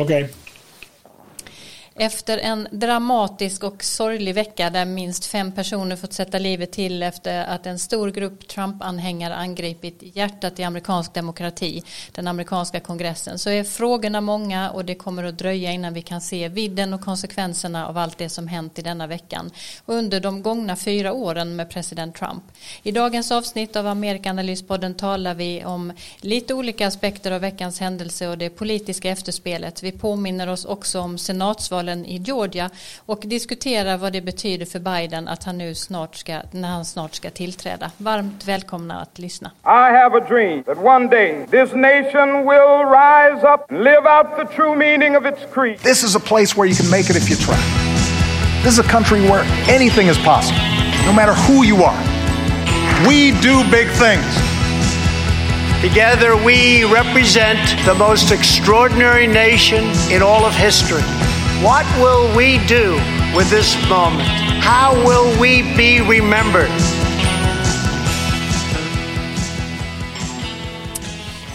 Okay. Efter en dramatisk och sorglig vecka där minst fem personer fått sätta livet till efter att en stor grupp Trump-anhängare angripit hjärtat i amerikansk demokrati, den amerikanska kongressen, så är frågorna många och det kommer att dröja innan vi kan se vidden och konsekvenserna av allt det som hänt i denna veckan och under de gångna fyra åren med president Trump. I dagens avsnitt av Amerikanalyspodden talar vi om lite olika aspekter av veckans händelse och det politiska efterspelet. Vi påminner oss också om senatsvalet valen i Georgia och diskuterar vad det betyder för Biden att han nu snart ska, när han snart ska tillträda. Varmt välkomna att lyssna. I have a dream that one day this nation will rise up and live out the true meaning of its creed. This is a place where you can make it if you try. This is a country where anything is possible, no matter who you are. We do big things. Together, we represent the most extraordinary nation in all of history. What will we do with this moment? How will we be remembered?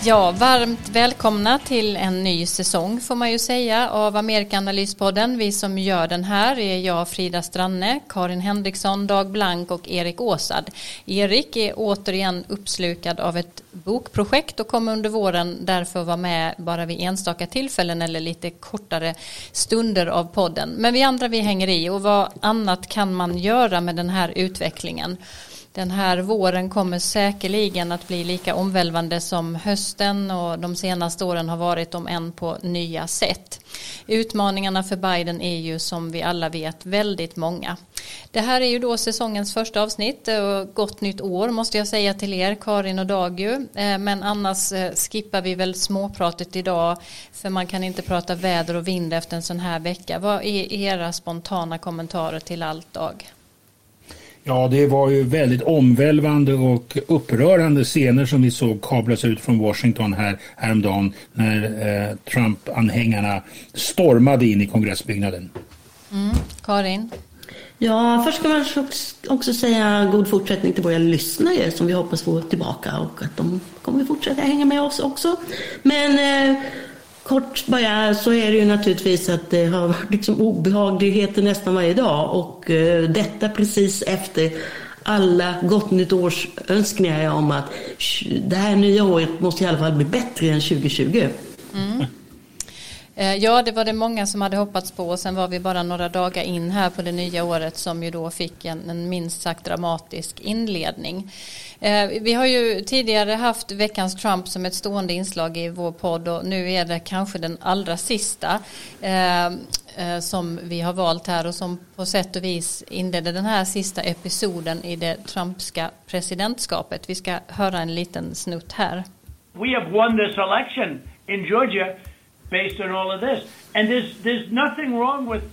Ja, varmt välkomna till en ny säsong får man ju säga av Amerikanalyspodden. Vi som gör den här är jag, Frida Stranne, Karin Henriksson, Dag Blank och Erik Åsad. Erik är återigen uppslukad av ett bokprojekt och kommer under våren därför vara med bara vid enstaka tillfällen eller lite kortare stunder av podden. Men vi andra vi hänger i och vad annat kan man göra med den här utvecklingen? Den här våren kommer säkerligen att bli lika omvälvande som hösten och de senaste åren har varit om än på nya sätt. Utmaningarna för Biden är ju som vi alla vet väldigt många. Det här är ju då säsongens första avsnitt och gott nytt år måste jag säga till er Karin och Dagu. Eh, men annars eh, skippar vi väl småpratet idag för man kan inte prata väder och vind efter en sån här vecka. Vad är era spontana kommentarer till allt Dag? Ja, det var ju väldigt omvälvande och upprörande scener som vi såg kablas ut från Washington här häromdagen när eh, Trump-anhängarna stormade in i kongressbyggnaden. Mm. Karin? Ja, först ska man också säga god fortsättning till våra lyssnare som vi hoppas få tillbaka och att de kommer fortsätta hänga med oss också. Men eh, Kort bara så är det ju naturligtvis att det har varit liksom obehagligheter nästan varje dag och eh, detta precis efter alla gott nytt års önskningar om att det här nya året måste i alla fall bli bättre än 2020. Mm. Eh, ja, det var det många som hade hoppats på och sen var vi bara några dagar in här på det nya året som ju då fick en, en minst sagt dramatisk inledning. Eh, vi har ju tidigare haft veckans Trump som ett stående inslag i vår podd och nu är det kanske den allra sista eh, eh som vi har valt här och som på sätt och vis inledde den här sista episoden i det Trumpska presidentskapet. Vi ska höra en liten snutt här. We have won this election in Georgia based on all of this. And there's there's nothing wrong with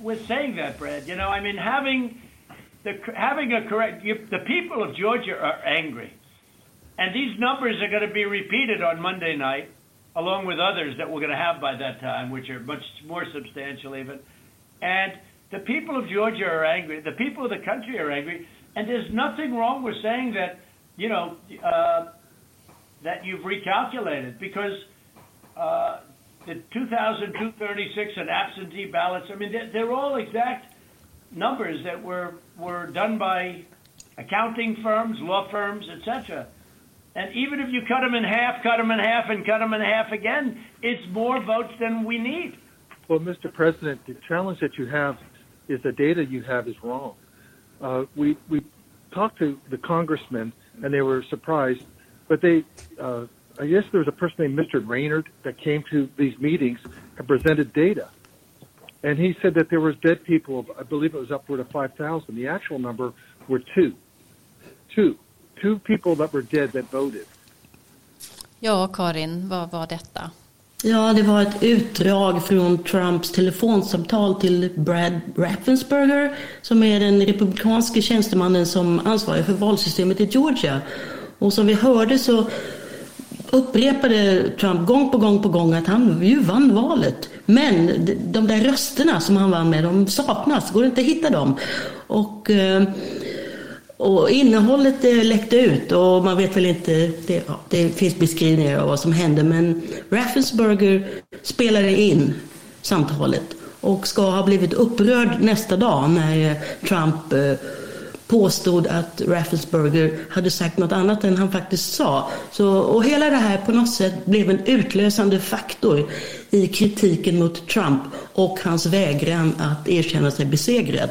with saying that, Brad. You know, I mean, having the having a correct you, the people of Georgia are angry, and these numbers are going to be repeated on Monday night, along with others that we're going to have by that time, which are much more substantial even. And the people of Georgia are angry. The people of the country are angry, and there's nothing wrong with saying that. You know. Uh, that you've recalculated because uh, the 2,236 and absentee ballots. I mean, they're, they're all exact numbers that were were done by accounting firms, law firms, etc. And even if you cut them in half, cut them in half, and cut them in half again, it's more votes than we need. Well, Mr. President, the challenge that you have is the data you have is wrong. Uh, we we talked to the congressmen, and they were surprised, but they uh, I guess there was a person named Mr. Raynard that came to these meetings and presented data. And he said that there was dead people, I believe it was upward of 5,000. The actual number were two. Two. Two people that were dead that voted. Ja, Karin, vad var detta? Ja, det var ett utdrag från Trumps telefonsamtal till Brad Raffensperger som är den republikanske tjänstemannen som ansvarar för valsystemet i Georgia. Och som vi hörde så upprepade Trump gång på gång på gång att han ju vann valet. Men de där rösterna som han vann med, de saknas. Går inte att hitta dem. Och, eh, Och innehållet eh, läckte ut och man vet väl inte, det, ja, det finns beskrivningar av vad som hände men Raffensperger spelade in samtalet och ska ha blivit upprörd nästa dag när eh, Trump eh, påstod att Raffensperger hade sagt något annat än han faktiskt sa. Så, och hela det här på något sätt blev en utlösande faktor i kritiken mot Trump och hans vägran att erkänna sig besegrad.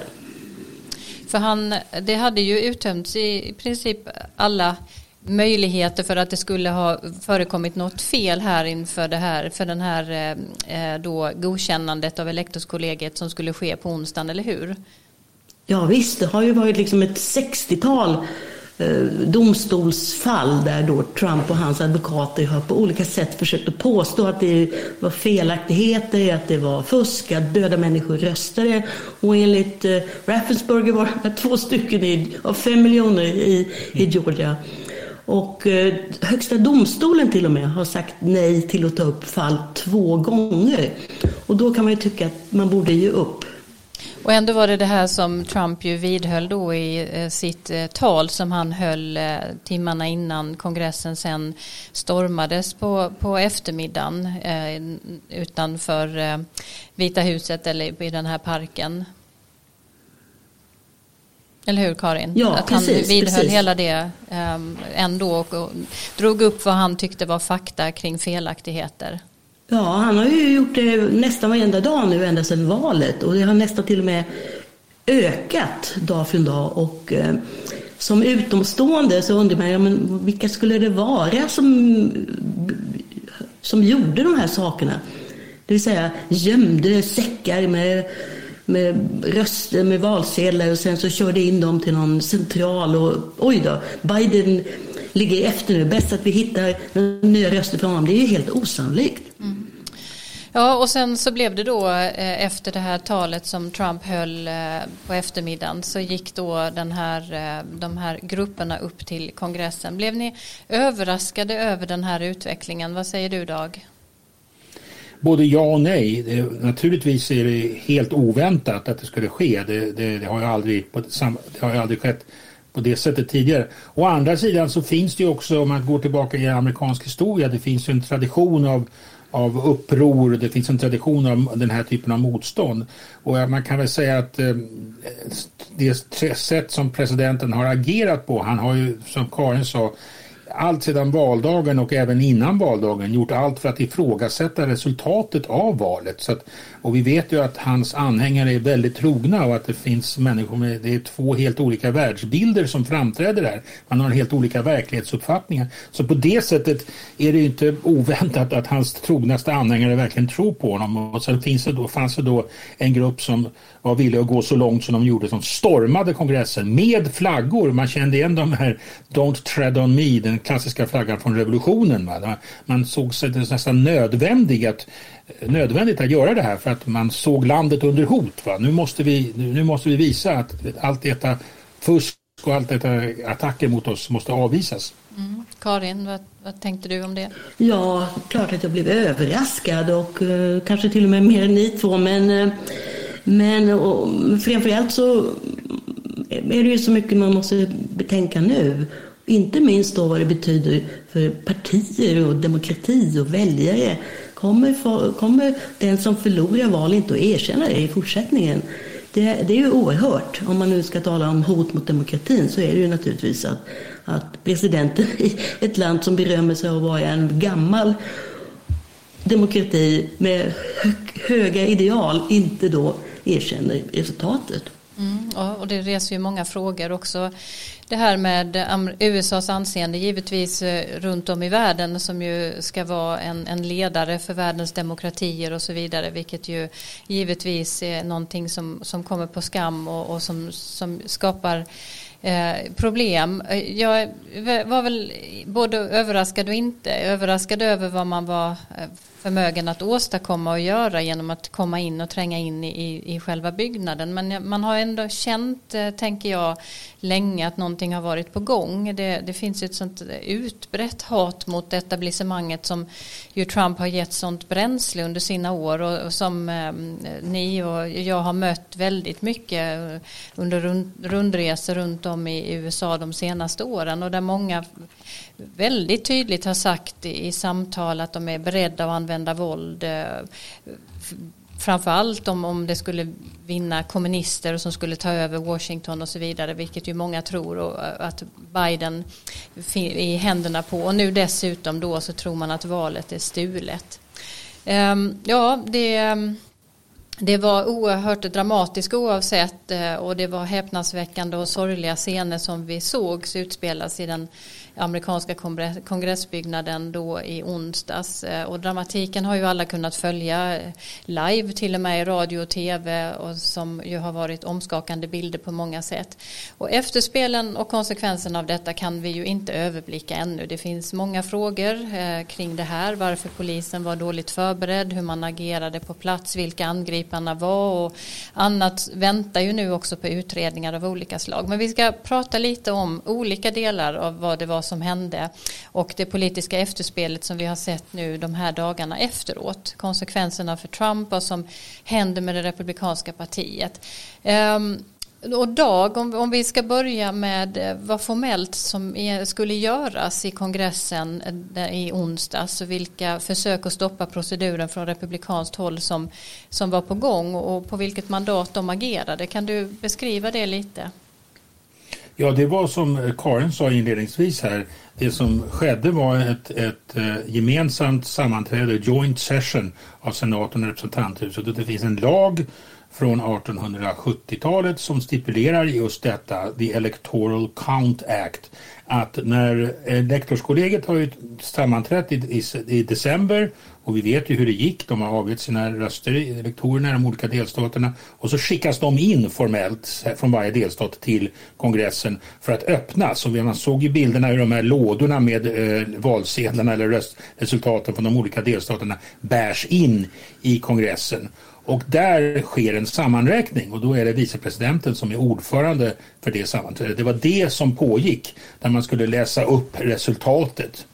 För han, det hade ju uttömts i princip alla möjligheter för att det skulle ha förekommit något fel här inför det här för den här eh, eh då godkännandet av elektorskollegiet som skulle ske på onsdagen, eller hur? Ja visst, det har ju varit liksom ett 60-tal eh, domstolsfall där då Trump och hans advokater har på olika sätt försökt att påstå att det var felaktigheter, att det var fusk, att döda människor röstade. Och enligt eh, Raffensperger var det två stycken i, av fem miljoner i, i Georgia. Och eh, Högsta domstolen till och med har sagt nej till att ta upp fall två gånger. Och då kan man ju tycka att man borde ge upp. Och ändå var det det här som Trump ju vidhöll då i eh, sitt eh, tal som han höll eh, timmarna innan kongressen sen stormades på, på eftermiddagen utanför Vita huset eller i den här parken. Eller hur Karin? Ja, att precis, han vidhöll precis. hela det ändå och, och drog upp vad han tyckte var fakta kring felaktigheter. Ja, han har ju gjort det nästan varenda dag nu ända sedan valet och det har nästan till och med ökat dag för dag. Och, eh, som utomstående så undrar man ja, men vilka skulle det vara som, som gjorde de här sakerna? Det vill säga gömde säckar med, med röster, med valsedlar och sen så körde in dem till någon central och oj då, Biden ligger efter nu. Bäst att vi hittar nya röster för honom. Det är ju helt osannolikt. Ja, och sen så blev det då eh, efter det här talet som Trump höll eh, på eftermiddagen så gick då den här, eh, de här grupperna upp till kongressen. Blev ni överraskade över den här utvecklingen? Vad säger du Dag? Både ja och nej. Det, naturligtvis är det helt oväntat att det skulle ske. Det, det, det har, ju aldrig, det har ju aldrig skett på det sättet tidigare. Å andra sidan så finns det ju också, om man går tillbaka i amerikansk historia, det finns ju en tradition av av uppror, det finns en tradition av den här typen av motstånd. Och man kan väl säga att eh, det sätt som presidenten har agerat på, han har ju som Karin sa allt sedan valdagen och även innan valdagen gjort allt för att ifrågasätta resultatet av valet. Så att, och vi vet ju att hans anhängare är väldigt trogna och att det finns människor med det är två helt olika världsbilder som framträder där. Man har helt olika verklighetsuppfattningar. Så på det sättet är det ju inte oväntat att hans trognaste anhängare verkligen tror på honom. Och sen finns det då, fanns det då en grupp som var villiga att gå så långt som de gjorde som stormade kongressen med flaggor. Man kände igen de här Don't tread on me, den klassiska flaggan från revolutionen. Va? Man såg sig nästan nödvändig att, nödvändigt att göra det här för att man såg landet under hot. Va? Nu, måste vi, nu måste vi visa att allt detta fusk och allt detta attacker mot oss måste avvisas. Mm. Karin, vad, vad, tänkte du om det? Ja, klart att jag blev överraskad och uh, kanske till och med mer än ni två. Men, uh, men och, framförallt så är det ju så mycket man måste betänka nu. Inte minst då vad det betyder för partier och demokrati och väljare. Kommer, kommer den som förlorar val inte att erkänna det i fortsättningen? Det, det, är ju oerhört. Om man nu ska tala om hot mot demokratin så är det ju naturligtvis att, att presidenten i ett land som berömmer sig av att vara en gammal demokrati med höga ideal inte då erkänner resultatet. Mm, och det reser ju många frågor också. Det här med USAs anseende givetvis eh, runt om i världen som ju ska vara en, en ledare för världens demokratier och så vidare vilket ju givetvis är någonting som, som kommer på skam och, och som, som skapar eh, problem. Eh, jag var väl både överraskad och inte överraskad över vad man var eh, förmögen att åstadkomma och göra genom att komma in och tränga in i, i själva byggnaden. Men man har ändå känt, eh, tänker jag, länge att någonting har varit på gång. Det, det finns ett sånt utbrett hat mot etablissemanget som ju Trump har gett sånt bränsle under sina år och, och som eh, ni och jag har mött väldigt mycket eh, under rund, rundresor runt om i USA de senaste åren och där många väldigt tydligt har sagt i samtal att de är beredda att använda våld eh, framförallt om, om det skulle vinna kommunister som skulle ta över Washington och så vidare, vilket ju många tror och, eh, att Biden är i händerna på. Och nu dessutom då så tror man att valet är stulet. Um, ja, det, ehm, det var oerhört dramatiskt oavsett eh, och det var häpnadsväckande och sorgliga scener som vi såg utspelas i den amerikanska kongressbyggnaden då i onsdags. Eh, och dramatiken har ju alla kunnat följa eh, live till och med i radio och tv och som ju har varit omskakande bilder på många sätt. Och efterspelen och konsekvenserna av detta kan vi ju inte överblicka ännu. Det finns många frågor eh, kring det här. Varför polisen var dåligt förberedd, hur man agerade på plats, vilka angriparna var och annat väntar ju nu också på utredningar av olika slag. Men vi ska prata lite om olika delar av vad det var vad som hände och det politiska efterspelet som vi har sett nu de här dagarna efteråt. Konsekvenserna för Trump, vad som händer med det republikanska partiet. Um, och Dag, om, om, vi ska börja med eh, vad formellt som är, skulle göras i kongressen eh, i onsdags och vilka försök att stoppa proceduren från republikanskt håll som, som var på gång och på vilket mandat de agerade. Kan du beskriva det lite? Ja, det var som Karin sa inledningsvis här. Det som skedde var ett, ett eh, gemensamt sammanträde, joint session av senaten och representanthuset. Och det finns en lag från 1870-talet som stipulerar just detta, the Electoral Count Act. Att när eh, elektorskollegiet har ju sammanträtt i, i, i december och vi vet ju hur det gick. De har avgett sina röster, elektorerna i de olika delstaterna. Och så skickas de in formellt från varje delstat till kongressen för att öppnas. Och man såg ju bilderna hur de här lådorna med eh, valsedlarna eller röstresultaten från de olika delstaterna bärs in i kongressen. Och där sker en sammanräkning och då är det vicepresidenten som är ordförande för det sammanträdet. Det var det som pågick där man skulle läsa upp resultatet.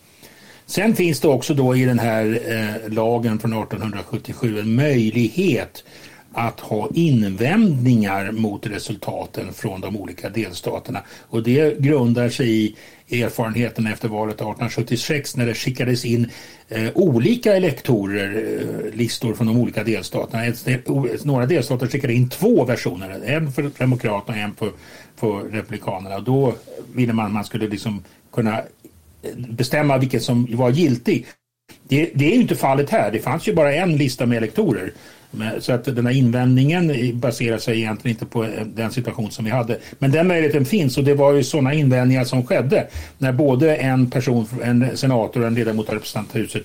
Sen finns det också då i den här eh, lagen från 1877 en möjlighet att ha invändningar mot resultaten från de olika delstaterna. Och det grundar sig i erfarenheten efter valet 1876 när det skickades in eh, olika elektorer, eh, listor från de olika delstaterna. Ett, några delstater skickade in två versioner, en för Demokraterna och en för, för Republikanerna. Och då ville man att man skulle liksom kunna bestämma vilket som var giltig. Det, det är ju inte fallet här. Det fanns ju bara en lista med elektorer. Så att den här invändningen baserar sig egentligen inte på eh, den situation som vi hade. Men den möjligheten finns och det var ju sådana invändningar som skedde när både en person, en senator och en ledamot av representanthuset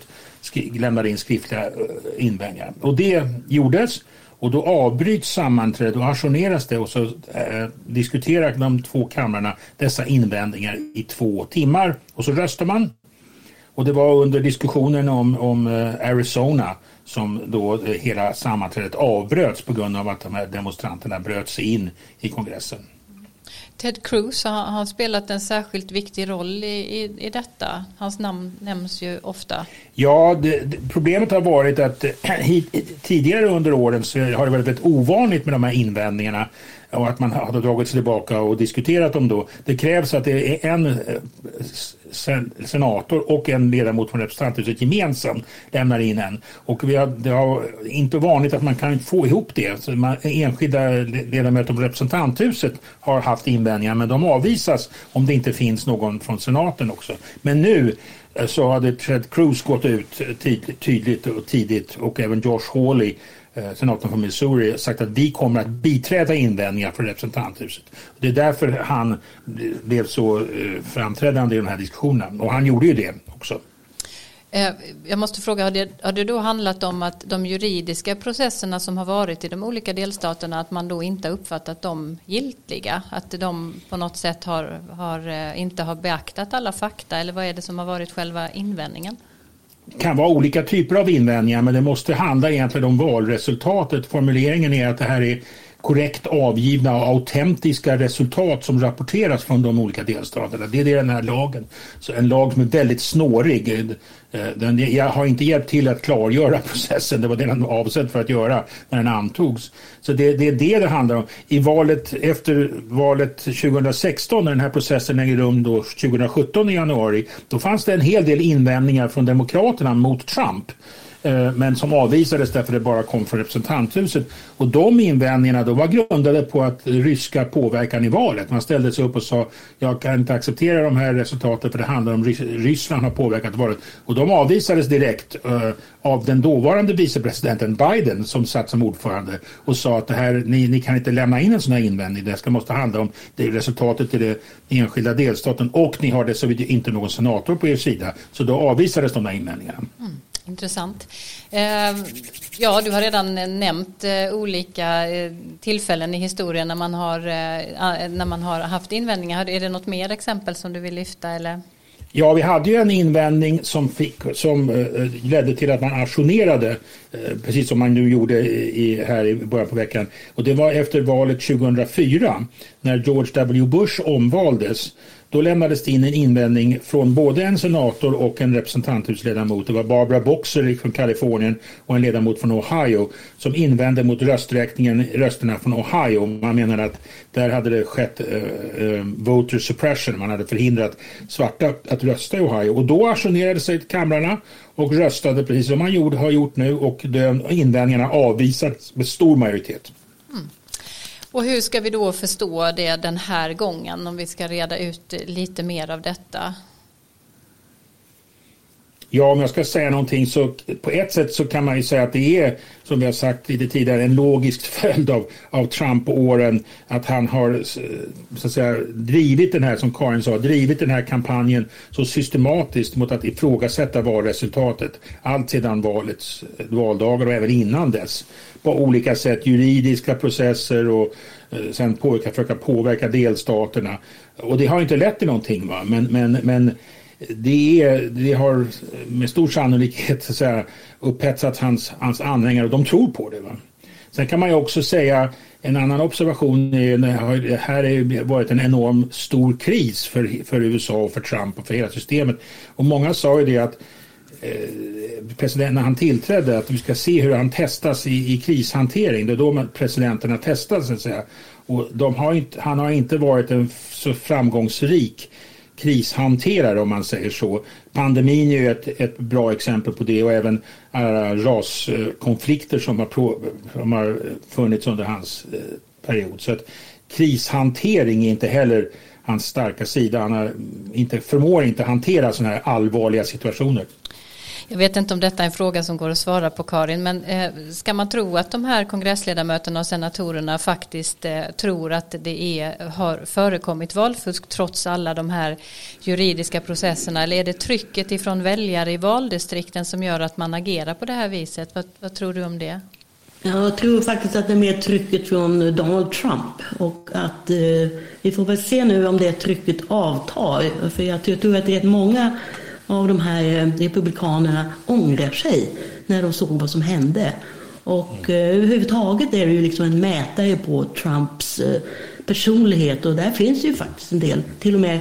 lämnade in skriftliga eh, invändningar. Och det gjordes och då avbryts sammanträdet och ajourneras det och så eh, diskuterar de två kamrarna dessa invändningar i två timmar och så röstar man. Och det var under diskussionen om, om eh, Arizona som då eh, hela sammanträdet avbröts på grund av att de här demonstranterna bröt sig in i kongressen. Ted Cruz har, har spelat en särskilt viktig roll i, i, i, detta. Hans namn nämns ju ofta. Ja, det, det, problemet har varit att eh, hit, tidigare under åren så har det varit väldigt ovanligt med de här invändningarna och att man hade dragit sig tillbaka och diskuterat dem då. Det krävs att det är en eh, sen, senator och en ledamot från representanthuset gemensamt lämnar in en. Och vi har, det har inte vanligt att man kan få ihop det. Så man, enskilda ledamöter från representanthuset har haft invändningar men de avvisas om det inte finns någon från senaten också. Men nu eh, så hade Ted Cruz gått ut eh, tydligt och tidigt och även Josh Hawley Eh, senatorn från Missouri sagt att vi kommer att biträda invändningar från representanthuset. Det är därför han eh, blev så eh, framträdande i den här diskussionen och han gjorde ju det också. Jag måste fråga, har det, har det då handlat om att de juridiska processerna som har varit i de olika delstaterna, att man då inte har uppfattat dem giltiga? Att de på något sätt har, har, inte har beaktat alla fakta? Eller vad är det som har varit själva invändningen? Kan vara olika typer av invändningar men det måste handla egentligen om valresultatet. Formuleringen är att det här är korrekt avgivna och autentiska resultat som rapporteras från de olika delstaterna. Det är det den här lagen. Så en lag som är väldigt snårig. Eh, den, jag har inte hjälpt till att klargöra processen. Det var det den var avsedd för att göra när den antogs. Så det, det är det det handlar om. I valet efter valet 2016 när den här processen äger rum då 2017 i januari. Då fanns det en hel del invändningar från Demokraterna mot Trump. Eh, men som avvisades därför det bara kom från representanthuset. Och de invändningarna de var grundade på att ryska påverkan i valet. Man ställde sig upp och sa jag kan inte acceptera de här resultaten för det handlar om Ryssland har påverkat valet. Och de avvisades direkt uh, av den dåvarande vicepresidenten Biden som satt som ordförande och sa att det här, ni, ni kan inte lämna in en sån här invändning. Det ska måste handla om det resultatet i den enskilda delstaten och ni har dessutom inte någon senator på er sida. Så då avvisades de här invändningarna. Mm. Intressant. Ehm, ja, du har redan nämnt eh, olika eh, tillfällen i historien när man har, eh, när man har haft invändningar. Är det något mer exempel som du vill lyfta? Eller? Ja, vi hade ju en invändning som, fick, som ledde till att man ajournerade, precis som man nu gjorde i, här i början på veckan. Och det var efter valet 2004 när George W. Bush omvaldes. Då lämnades det in en invändning från både en senator och en representanthusledamot. Det var Barbara Boxer från Kalifornien och en ledamot från Ohio som invände mot rösträkningen, rösterna från Ohio. Man menar att där hade det skett uh, uh, voter suppression. Man hade förhindrat svarta att rösta i Ohio. Och då ajournerade sig kamrarna och röstade precis som man gjorde, har gjort nu och de invändningarna avvisades med stor majoritet. Och hur ska vi då förstå det den här gången om vi ska reda ut lite mer av detta? Ja, om jag ska säga någonting så på ett sätt så kan man ju säga att det är, som vi har sagt lite tidigare, en logisk följd av, av Trump-åren att han har så att säga, drivit den här, som Karin sa, drivit den här kampanjen så systematiskt mot att ifrågasätta valresultatet. Allt sedan valets valdagar och även innan dess. På olika sätt, juridiska processer och eh, sen påverka, försöka påverka delstaterna. Och det har inte lett till någonting. Va? Men, men, men det, är, det har med stor sannolikhet så säga, upphetsat hans, hans anhängare och de tror på det. Va? Sen kan man ju också säga en annan observation är det här har varit en enorm stor kris för, för USA och för Trump och för hela systemet. Och många sa ju det att Eh, president, när han tillträdde att vi ska se hur han testas i, i krishantering. Det är då presidenterna testas så att säga. Och de har inte, han har inte varit en så framgångsrik krishanterare om man säger så. Pandemin är ju ett, ett bra exempel på det och även alla raskonflikter som har, som har funnits under hans eh, period. Så att krishantering är inte heller hans starka sida. Han har inte, förmår inte hantera sådana här allvarliga situationer. Jag vet inte om detta är en fråga som går att svara på Karin, men eh, ska man tro att de här kongressledamöterna och senatorerna faktiskt eh, tror att det är, har förekommit valfusk trots alla de här juridiska processerna? Eller är det trycket ifrån väljare i valdistrikten som gör att man agerar på det här viset? Vad, vad tror du om det? Jag tror faktiskt att det är mer trycket från Donald Trump och att eh, vi får väl se nu om det trycket avtar. För jag tror att det är många av de här eh, republikanerna ångrar sig när de såg vad som hände. Och eh, överhuvudtaget är det ju liksom en mätare på Trumps eh, personlighet och där finns ju faktiskt en del, till och med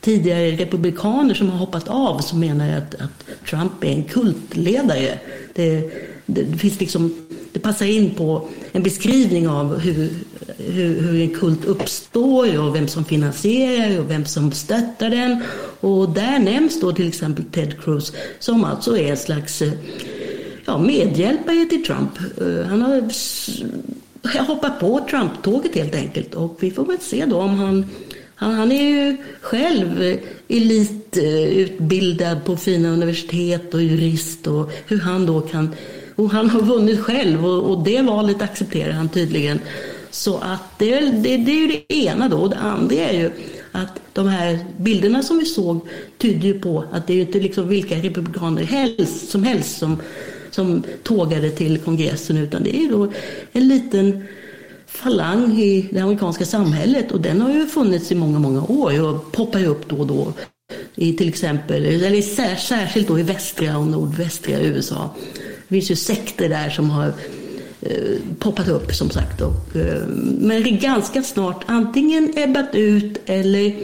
tidigare republikaner som har hoppat av som menar att, att Trump är en kultledare. Det, det, finns liksom, det passar in på en beskrivning av hur, hur, hur, en kult uppstår och vem som finansierar och vem som stöttar den. Och där nämns då till exempel Ted Cruz som alltså är en slags eh, ja, medhjälpare till Trump. Eh, han har hoppat på Trump-tåget helt enkelt och vi får väl se då om han han, han är ju själv eh, elitutbildad på fina universitet och jurist och hur han då kan och han har vunnit själv och, och det valet accepterar han tydligen. Så att det, det, det är ju det ena då. Och det andra är ju att de här bilderna som vi såg tyder ju på att det är ju inte liksom vilka republikaner helst, som helst som, som tågade till kongressen utan det är ju då en liten falang i det amerikanska samhället och den har ju funnits i många, många år och poppar upp då och då. i till exempel, eller särskilt då i västra och nordvästra USA. Det finns ju sekter där som har eh, poppat upp som sagt. Och, eh, men ganska snart antingen ebbat ut eller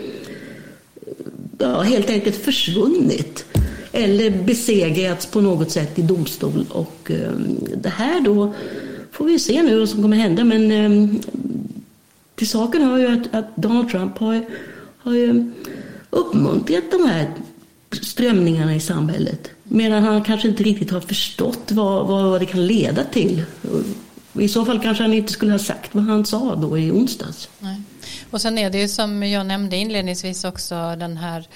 ja, helt enkelt försvunnit. Eller besegrats på något sätt i domstol. Och eh, det här då får vi se nu vad som kommer hända. Men eh, till saken hör ju att, att Donald Trump har, har ju uppmuntrat de här strömningarna i samhället. Medan han kanske inte riktigt har förstått vad, vad det kan leda till. I så fall kanske han inte skulle ha sagt vad han sa då i onsdags. Nej. Och sen är det ju som jag nämnde inledningsvis också den här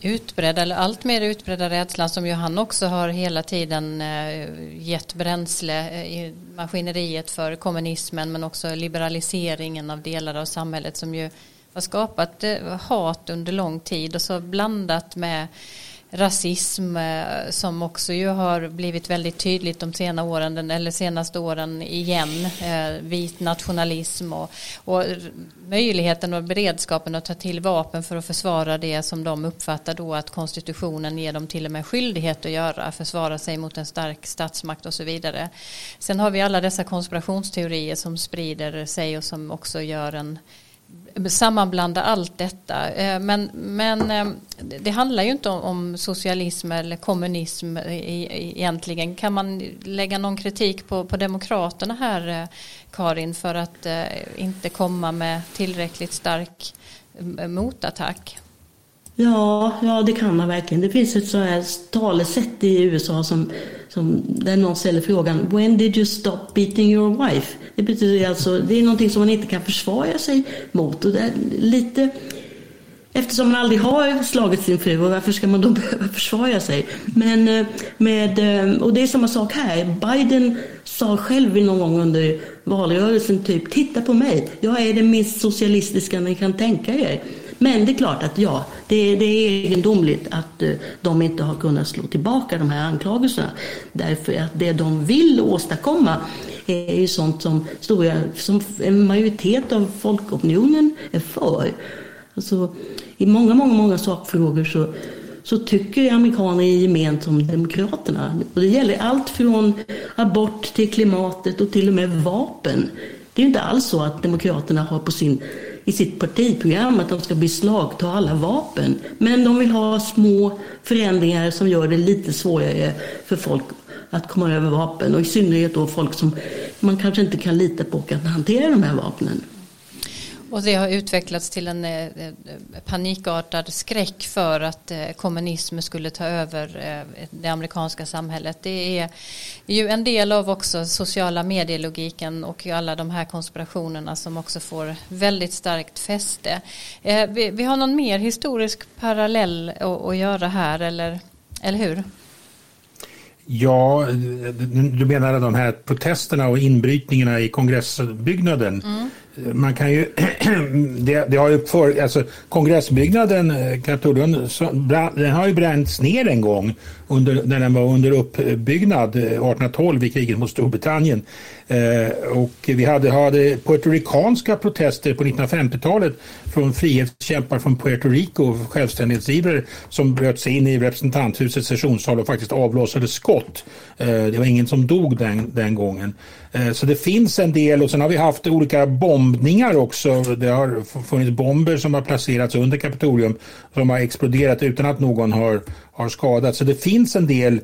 utbredda eller allt mer utbredda rädslan som ju han också har hela tiden eh, gett bränsle eh, i maskineriet för kommunismen men också liberaliseringen av delar av samhället som ju har skapat eh, hat under lång tid och så blandat med rasism eh, som också ju har blivit väldigt tydligt de senaste åren, eller senaste åren igen. Eh, vit nationalism och, och möjligheten och beredskapen att ta till vapen för att försvara det som de uppfattar då att konstitutionen ger dem till och med skyldighet att göra, försvara sig mot en stark statsmakt och så vidare. Sen har vi alla dessa konspirationsteorier som sprider sig och som också gör en sammanblanda allt detta. Eh, men, men eh, det handlar ju inte om socialism eller kommunism egentligen. Kan man lägga någon kritik på, på Demokraterna här, eh, Karin, för att inte komma med tillräckligt stark motattack? Ja, ja, det kan man verkligen. Det finns ett så här talesätt i USA som, som, där någon ställer frågan When did you stop beating your wife? Det betyder alltså, det är någonting som man inte kan försvara sig mot. Och det är lite, eftersom man aldrig har slagit sin fru, och varför ska man då behöva försvara sig? Men eh, med, eh, och det är samma sak här. Biden sa själv någon gång under valrörelsen typ, titta på mig, jag är det minst socialistiska ni kan tänka er. Men det är klart att ja, det, det är egendomligt att eh, de inte har kunnat slå tillbaka de här anklagelserna. Därför att det de vill åstadkomma är ju sånt som, stora, som en majoritet av folkopinionen är för. Alltså, I många, många, många sakfrågor så, så tycker amerikaner i gemen som demokraterna. Och det gäller allt från abort till klimatet och till och med vapen. Det är inte alls så att demokraterna har på sin i sitt partiprogram att de ska beslagta alla vapen. Men de vill ha små förändringar som gör det lite svårare för folk att komma över vapen och i synnerhet då folk som man kanske inte kan lita på kan hantera de här vapnen. Och det har utvecklats till en eh, panikartad skräck för att eh, kommunism skulle ta över eh, det amerikanska samhället. Det är ju en del av också sociala medielogiken och alla de här konspirationerna som också får väldigt starkt fäste. Vi har någon mer historisk parallell att göra här eller, eller hur? Ja, du menar de här protesterna och inbrytningarna i kongressbyggnaden. Mm man kan ju, det, det, har ju för, alltså kongressbyggnaden, eh, Kapitolium, den har ju bränts ner en gång under, när den var under uppbyggnad eh, 1812 i kriget mot Storbritannien. Eh, och vi hade, hade puertoricanska protester på 1950-talet från frihetskämpar från Puerto Rico, självständighetsivrare som bröt sig in i representanthusets sessionssal och faktiskt avlossade skott. Eh, det var ingen som dog den, den gången. Eh, så det finns en del och sen har vi haft olika bombningar också. Det har funnits bomber som har placerats under Kapitolium som har exploderat utan att någon har, har skadats. Så det finns en del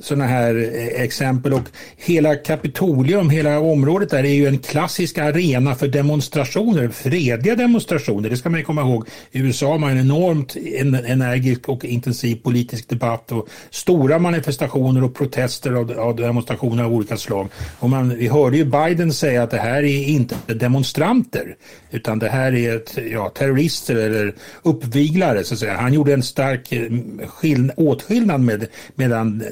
sådana här eh, exempel och hela Kapitolium, hela området där är ju en klassisk arena för demonstrationer, fredliga demonstrationer. Det ska man komma ihåg. I USA har man en enormt energisk och intensiv politisk debatt och stora manifestationer och protester av, av demonstrationer av olika slag. Och man, vi hörde ju Biden säga att det här är inte demonstranter utan det här är ett, ja, terrorister eller uppviglare så att säga. Han gjorde en stark eh, åtskillnad med, medan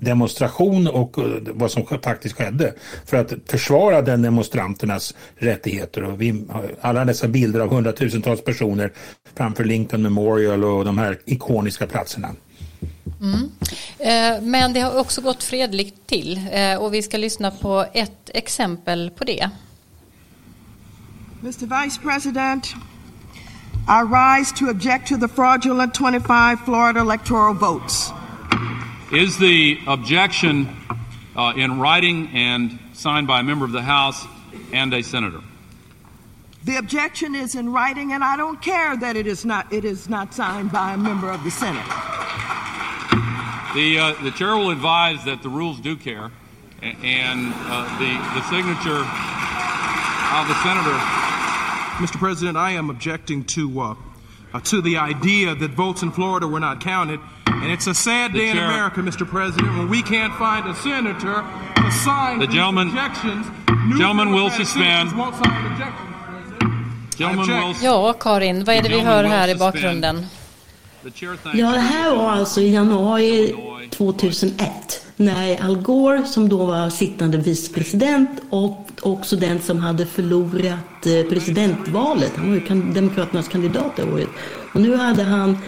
demonstration och eh, vad som faktiskt skedde för att försvara den demonstranternas rättigheter. Och vi, alla dessa bilder av hundratusentals personer framför Lincoln Memorial och de här ikoniska platserna. Mm. Eh, men det har också gått fredligt till eh, och vi ska lyssna på ett exempel på det. Mr Vice President, I rise to object to the fraudulent 25 Florida electoral votes. Is the objection uh, in writing and signed by a member of the House and a senator? The objection is in writing, and I don't care that it is not it is not signed by a member of the Senate. The uh, the chair will advise that the rules do care, and uh, the the signature of the senator. Mr. President, I am objecting to uh, uh, to the idea that votes in Florida were not counted, and it's a sad The day in chair- America, Mr. President, when we can't find a senator to sign The these gentleman- objections. New gentleman will suspend. Ja, Karin, vad är det vi hör här i bakgrunden? Ja, det här var alltså i januari 2001 när Al Gore, som då var sittande vicepresident och också den som hade förlorat eh, presidentvalet, han var ju Demokraternas kandidat det året. Och nu hade han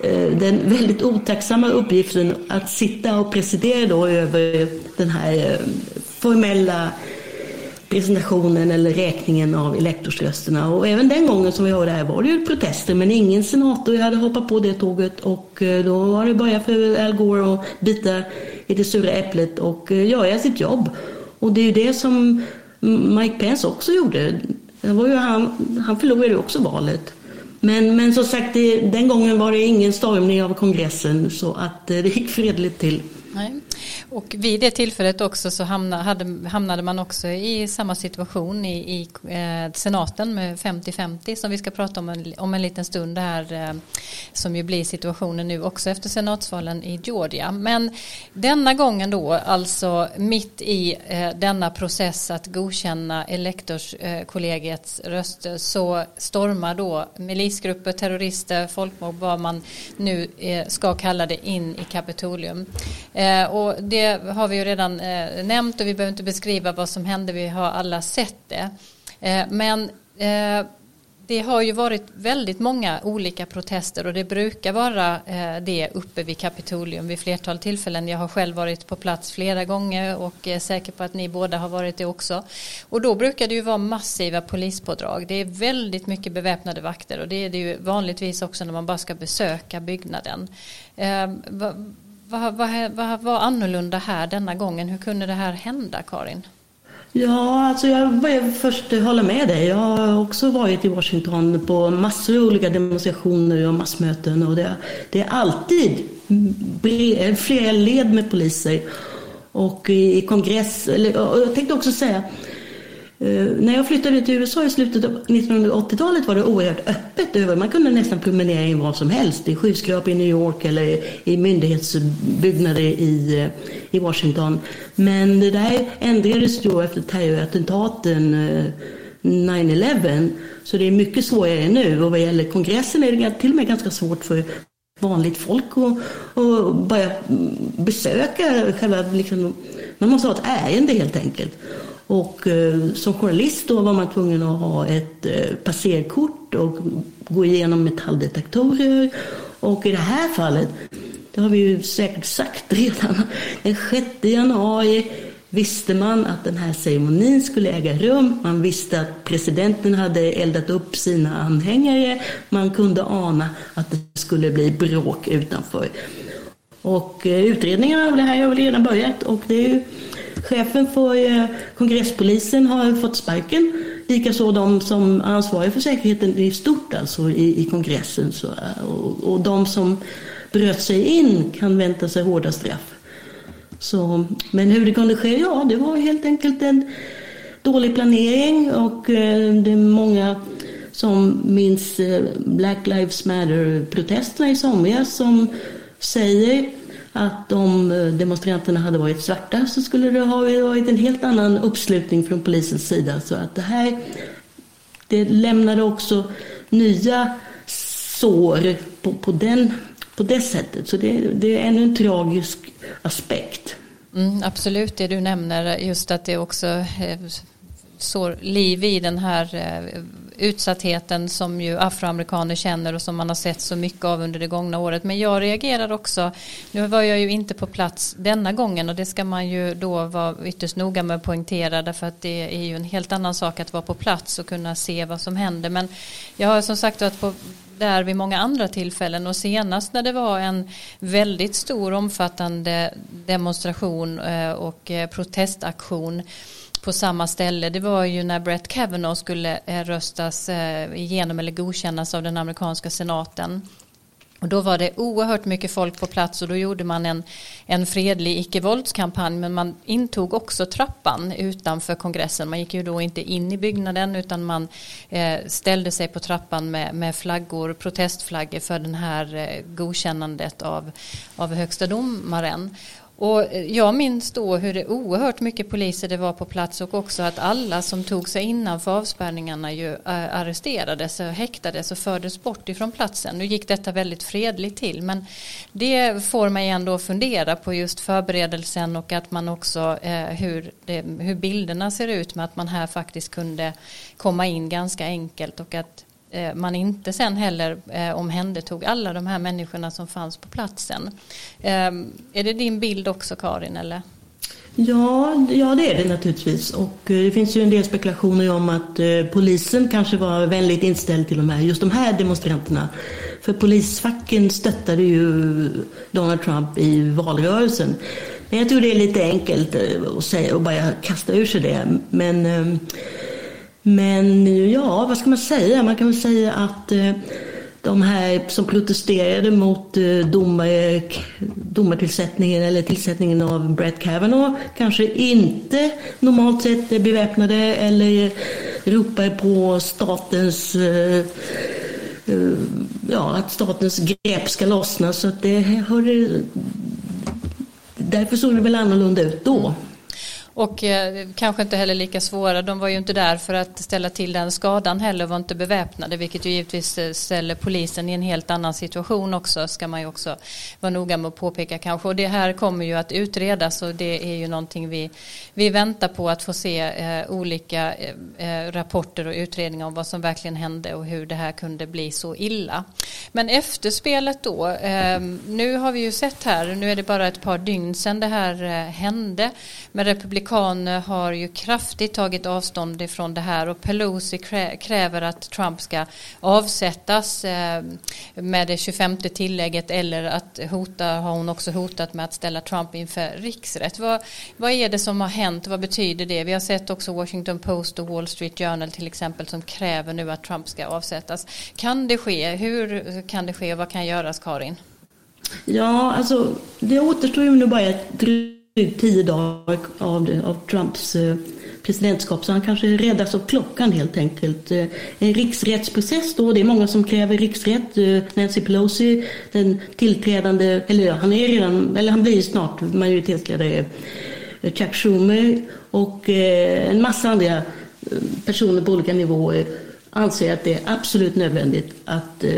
Eh, den väldigt otacksamma uppgiften att sitta och presidera då över den här eh, formella presentationen eller räkningen av elektorsrösterna. Och även den gången som vi hörde här var det ju protester men ingen senator hade hoppat på det tåget och eh, då var det bara för Al Gore att bita i det sura äpplet och göra sitt jobb. Och det är ju det som Mike Pence också gjorde. Det var ju han, han förlorade ju också valet. Men, men som sagt, det, den gången var det ingen stormning av kongressen så att eh, det gick fredligt till. Nej. Och vid det tillfället också så hamnade, hade, hamnade man också i samma situation i, i eh, senaten med 50-50 som vi ska prata om en, om en liten stund här eh, som ju blir situationen nu också efter senatsvalen i Georgia. Men denna gången då alltså mitt i eh, denna process att godkänna elektorskollegiets röster så stormar då milisgrupper, terrorister, folkmord, vad man nu eh, ska kalla det in i Kapitolium. Eh, och det det har vi ju redan eh, nämnt och vi behöver inte beskriva vad som hände, vi har alla sett det. Eh, men eh, det har ju varit väldigt många olika protester och det brukar vara eh, det uppe vid Kapitolium vid flertal tillfällen. Jag har själv varit på plats flera gånger och är säker på att ni båda har varit det också. Och då brukar det ju vara massiva polispådrag. Det är väldigt mycket beväpnade vakter och det är det ju vanligtvis också när man bara ska besöka byggnaden. Eh, vad, vad, vad, var annorlunda här denna gången? Hur kunde det här hända, Karin? Ja, alltså jag vill först hålla med dig. Jag har också varit i Washington på massor av olika demonstrationer och massmöten och det, det är alltid flera led med poliser. Och i, kongress, eller, och jag tänkte också säga, Eh, när jag flyttade till USA i slutet av 1980-talet var det oerhört öppet. över. Man kunde nästan promenera in var som helst. I skyskrapor i New York eller i myndighetsbyggnader i, eh, i Washington. Men det där ändrades då efter terrorattentaten eh, 9-11. Så det är mycket svårare nu. Och vad gäller kongressen är det till och med ganska svårt för vanligt folk att, att bara besöka själva, liksom, man måste ha ett ärende helt enkelt. Och eh, som journalist då var man tvungen att ha ett eh, passerkort och gå igenom metalldetektorer. Och i det här fallet, det har vi ju säkert sagt redan, den 6 januari visste man att den här ceremonin skulle äga rum. Man visste att presidenten hade eldat upp sina anhängare. Man kunde ana att det skulle bli bråk utanför. Och eh, utredningarna av det här har väl redan börjat och det är ju chefen för eh, kongresspolisen har fått sparken. Likaså de som är ansvariga för säkerheten i stort alltså i, i kongressen. Så, eh, och, och de som bröt sig in kan vänta sig hårda straff. Så, men hur det kunde ske? Ja, det var helt enkelt en dålig planering och eh, det är många som minns eh, Black Lives Matter-protesterna i somras som säger att om eh, demonstranterna hade varit svarta så skulle det ha varit en helt annan uppslutning från polisens sida. Så att det här det lämnade också nya sår på, på, den, på det sättet. Så det, det är ännu en tragisk aspekt. Mm, absolut, det du nämner just att det också eh, sår liv i den här eh, utsattheten som ju afroamerikaner känner och som man har sett så mycket av under det gångna året. Men jag reagerar också, nu var jag ju inte på plats denna gången och det ska man ju då vara ytterst noga med att poängtera därför att det är ju en helt annan sak att vara på plats och kunna se vad som händer. Men jag har som sagt varit på där vid många andra tillfällen och senast när det var en väldigt stor omfattande demonstration eh, och eh, protestaktion på samma ställe. Det var ju när Brett Kavanaugh skulle eh, röstas eh, igenom eller godkännas av den amerikanska senaten. Och då var det oerhört mycket folk på plats och då gjorde man en, en fredlig icke-våldskampanj men man intog också trappan utanför kongressen. Man gick ju då inte in i byggnaden utan man eh, ställde sig på trappan med, med flaggor, protestflaggor för den här eh, godkännandet av, av högsta domaren. Och eh, jag minns då hur det oerhört mycket poliser det var på plats och också att alla som tog sig innanför avspärrningarna ju eh, arresterades och häktades och fördes bort ifrån platsen. Nu gick detta väldigt fredligt till men det får mig ändå fundera på just förberedelsen och att man också eh, hur, det, hur bilderna ser ut med att man här faktiskt kunde komma in ganska enkelt och att Eh, man inte sen heller eh, omhändertog alla de här människorna som fanns på platsen. Ehm, är det din bild också Karin? Eller? Ja, ja, det är det naturligtvis. Och eh, det finns ju en del spekulationer om att eh, polisen kanske var väldigt inställd till de här, just de här demonstranterna. För polisfacken stöttade ju Donald Trump i valrörelsen. Men jag tror det är lite enkelt att säga och bara kasta ur sig det. Men ehm, men ja, vad ska man säga? Man kan väl säga att eh, de här som protesterade mot eh, domare, eh, domartillsättningen eller tillsättningen av Brett Kavanaugh kanske inte normalt sett är beväpnade eller ropar på statens eh, eh ja, att statens grepp ska lossna. Så att det har, därför såg det väl annorlunda ut då. Och eh, kanske inte heller lika svåra. De var ju inte där för att ställa till den skadan heller var inte beväpnade vilket ju givetvis eh, ställer polisen i en helt annan situation också ska man ju också vara noga med att påpeka kanske. Och det här kommer ju att utredas och det är ju någonting vi, vi väntar på att få se eh, olika eh, eh rapporter och utredningar om vad som verkligen hände och hur det här kunde bli så illa. Men efterspelet då, eh, nu har vi ju sett här, nu är det bara ett par dygn sedan det här eh, hände med republikanerna republikaner har ju kraftigt tagit avstånd ifrån det här och Pelosi kräver att Trump ska avsättas eh, med det 25 tillägget eller att hota, har hon också hotat med att ställa Trump inför riksrätt. Vad, vad är det som har hänt? Vad betyder det? Vi har sett också Washington Post och Wall Street Journal till exempel som kräver nu att Trump ska avsättas. Kan det ske? Hur kan det ske och vad kan göras Karin? Ja, alltså det återstår ju nu bara ett drygt tio dagar av, av Trumps eh, presidentskap så han kanske räddas av klockan helt enkelt. Eh, en riksrättsprocess då, det är många som kräver riksrätt. Eh, Nancy Pelosi, den tillträdande, eller han är redan, eller han blir snart majoritetsledare, Chuck Schumer och en massa andra personer på olika nivåer anser att det är absolut nödvändigt att eh,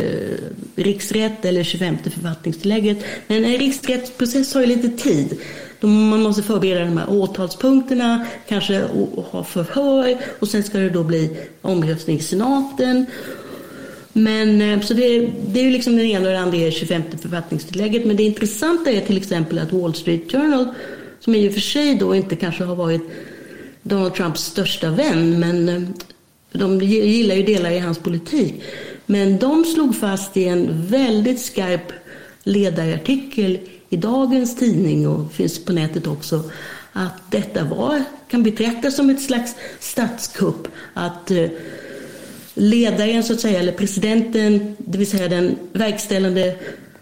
riksrätt eller 25 författningstillägget. Men en riksrättsprocess har ju lite tid. Man måste förbereda de här åtalspunkterna, kanske ha förhör och sen ska det då bli omröstning i senaten. Men, eh, så det, det är ju liksom den ena och den andra är 25 författningstillägget. Men det intressanta är till exempel att Wall Street Journal, som i och för sig då inte kanske har varit Donald Trumps största vän, men eh, de gillar ju delar i hans politik. Men de slog fast i en väldigt skarp ledarartikel i dagens tidning och finns på nätet också att detta var, kan betraktas som ett slags statskupp. Att eh, ledaren, så att säga, eller presidenten, det vill säga den verkställande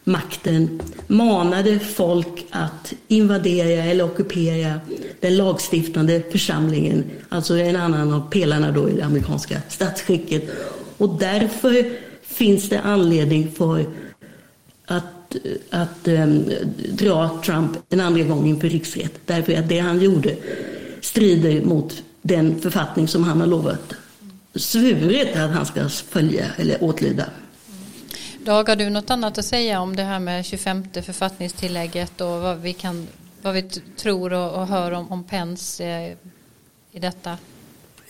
makten, manade folk att invadera eller ockupera den lagstiftande församlingen, alltså en annan av pelarna då i det amerikanska statsskicket. Och därför finns det anledning för att att um, dra Trump en andra gång inför riksrätt. Därför att det han gjorde strider mot den författning som han har lovat svurit att han ska följa eller åtlyda. Dag, har du något annat att säga om det här med 25 författningstillägget och vad vi, kan, vad vi tror och, och hör om, om Pence eh, i detta?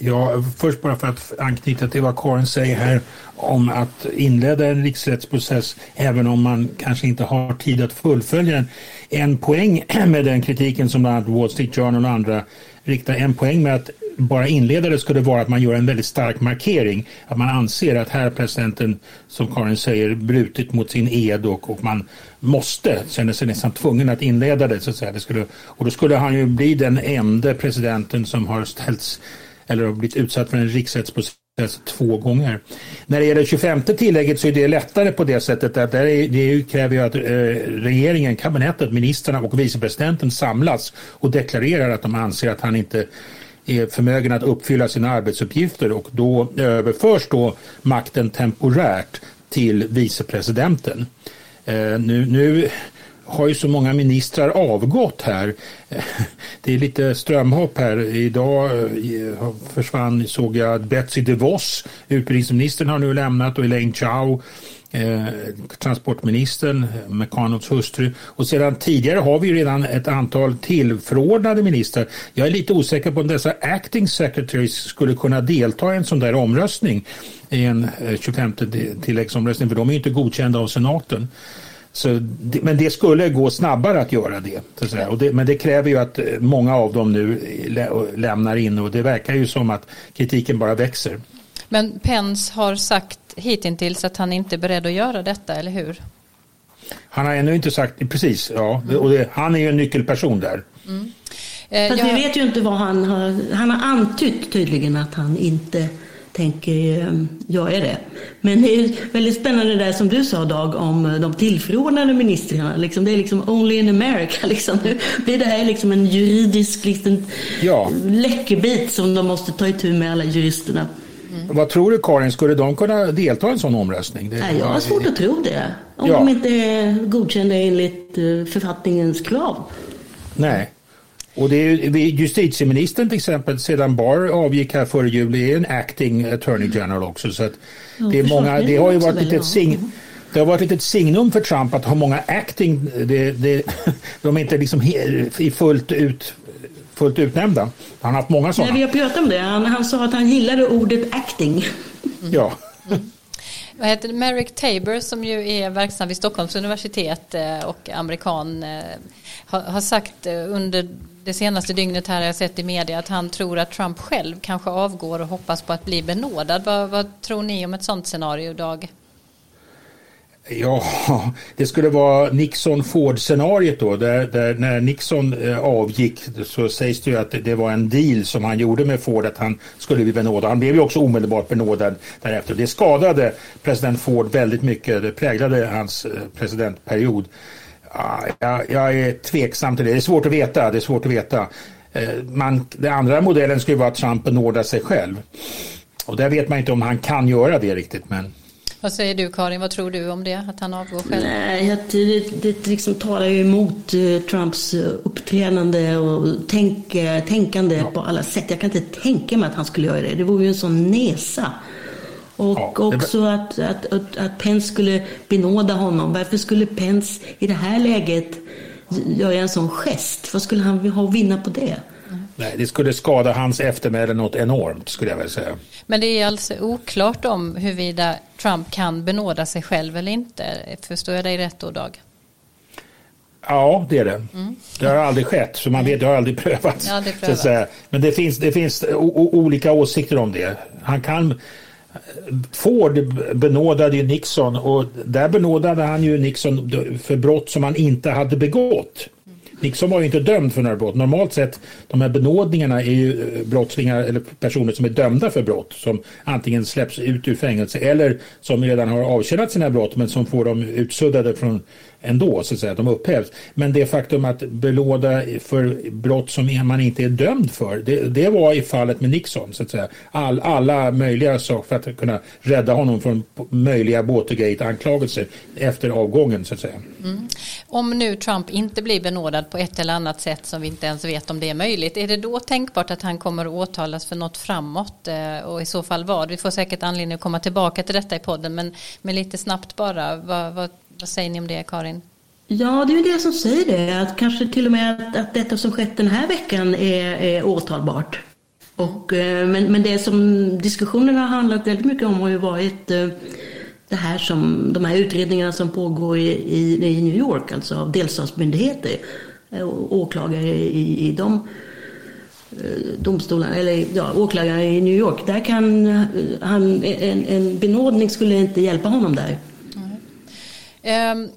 Ja, först bara för att anknyta till vad Karin säger här om att inleda en riksrättsprocess även om man kanske inte har tid att fullfölja den. En poäng med den kritiken som bland annat Wall Street Journal och andra riktar, en poäng med att bara inleda det skulle vara att man gör en väldigt stark markering. Att man anser att här presidenten, som Karin säger, brutit mot sin ed och, och man måste, känner sig nästan tvungen att inleda det. Så att säga. det skulle, och då skulle han ju bli den enda presidenten som har ställts eller har blivit utsatt för en riksrättsprocess två gånger. När det gäller 25 tillägget så är det lättare på det sättet att det, det kräver ju att eh, regeringen, kabinettet, ministrarna och vicepresidenten samlas och deklarerar att de anser att han inte är förmögen att uppfylla sina arbetsuppgifter och då överförs då makten temporärt till vicepresidenten. Eh, nu, nu har ju så många ministrar avgått här. Det är lite strömhopp här. Idag eh, försvann, såg jag, Betsy DeVos, utbildningsministern har nu lämnat och Elaine Chao Eh, transportministern, McConnells hustru. Och sedan tidigare har vi redan ett antal tillförordnade ministrar. Jag är lite osäker på om dessa acting secretaries skulle kunna delta i en sån där omröstning i en eh, 25-tilläggsomröstning för de är inte godkända av senaten. Så, men det skulle gå snabbare att göra det. Att det men det kräver ju att eh, många av dem nu lämnar in och det verkar ju som att kritiken bara växer. Men Pence har sagt hittills att han inte är beredd att göra detta, eller hur? Han har ännu inte sagt, precis, ja. Mm. Och det, han är ju en nyckelperson där. Mm. Eh, Fast jag... vi vet ju inte vad han har, han har antytt tydligen att han inte tänker eh, göra det. Men det är väldigt spännande det där som du sa Dag om de tillförordnade ministrarna. Liksom, det är liksom only in America. Liksom. Nu blir det här liksom en juridisk liksom, ja. läckerbit som de måste ta itu med alla juristerna. Mm. Vad tror du Karin, skulle de kunna delta i en sån omröstning? Det, Nej, jag har svårt att tro det. Om ja. de inte är godkända enligt eh, författningens krav. Nej. Och det är justitieministern till exempel, sedan Barr avgick här före jul, är en acting attorney general också. Så att det, är många, det har ju varit lite sign, det har varit ett signum för Trump att ha många acting, det, det, de är inte liksom i fullt ut fullt utnämnda. Han har haft många sådana. Nej, vi har pratat om det. Han, han sa att han gillade ordet acting. Mm. Ja. Mm. Vad heter? Merrick Tabor som ju är verksam vid Stockholms universitet eh, och amerikan eh, har sagt eh, under det senaste dygnet här har jag sett i media att han tror att Trump själv kanske avgår och hoppas på att bli benådad. Vad, vad tror ni om ett sådant scenario, Dag? Ja, det skulle vara Nixon-Ford-scenariet då. Där, där, när Nixon eh, avgick så sägs det ju att det var en deal som han gjorde med Ford att han skulle bli benådad. Han blev ju också omedelbart benådad därefter. Det skadade president Ford väldigt mycket. Det präglade hans eh, presidentperiod. Ja, jag är tveksam till det. Det är svårt att veta. Det är svårt att veta. Eh, man, den andra modellen skulle vara att Trump benådar sig själv. Och där vet man inte om han kan göra det riktigt. Men... Vad säger du Karin, vad tror du om det, att han avgår själv? Nej, det, det liksom talar ju emot uh, Trumps uh, uppträdande och tänk, tänkande ja. på alla sätt. Jag kan inte tänka mig att han skulle göra det. Det vore ju en sån nesa. Och ja, också att, att, att, att Pence skulle benåda honom. Varför skulle Pence i det här läget göra en sån gest? Vad skulle han ha att vinna på det? Nej, det skulle skada hans eftermäle något enormt skulle jag vilja säga. Men det är alltså oklart om huruvida Trump kan benåda sig själv eller inte. Förstår jag dig rätt då, Dag? Ja, det är det. Mm. Det har aldrig skett, så man vet, det har aldrig prövats. Ja, det prövats. Men det finns, det finns olika åsikter om det. Han kan... Ford benådade ju Nixon och där benådade han ju Nixon för brott som han inte hade begått. Nixon var ju inte dömd för några brott. Normalt sett, de här benådningarna är ju eh, brottslingar eller personer som är dömda för brott som antingen släpps ut ur fängelse eller som redan har avtjänat sina brott men som får dem utsuddade från ändå, så att säga, de upphävs. Men det faktum att belåda för brott som man inte är dömd för, det, det var i fallet med Nixon, så att säga. All, alla möjliga saker för att kunna rädda honom från möjliga Watergate-anklagelser efter avgången, så att säga. Mm. Om nu Trump inte blir benådad på ett eller annat sätt som vi inte ens vet om det är möjligt, är det då tänkbart att han kommer att åtalas för något framåt eh, och i så fall vad? Vi får säkert anledning att komma tillbaka till detta i podden, men, men lite snabbt bara, vad, vad vad säger ni om det, Karin? Ja, det är ju det som säger det. Att kanske till och med att, att detta som skett den här veckan är, är åtalbart. Och, eh, men, men det som diskussionen har handlat väldigt mycket om har ju varit eh, det här som, de här utredningarna som pågår i, i, i New York, alltså av delstatsmyndigheter eh, och åklagare i, i de domstolarna, eller ja, åklagare i New York. Där kan han, en, en benådning skulle inte hjälpa honom där. Ehm,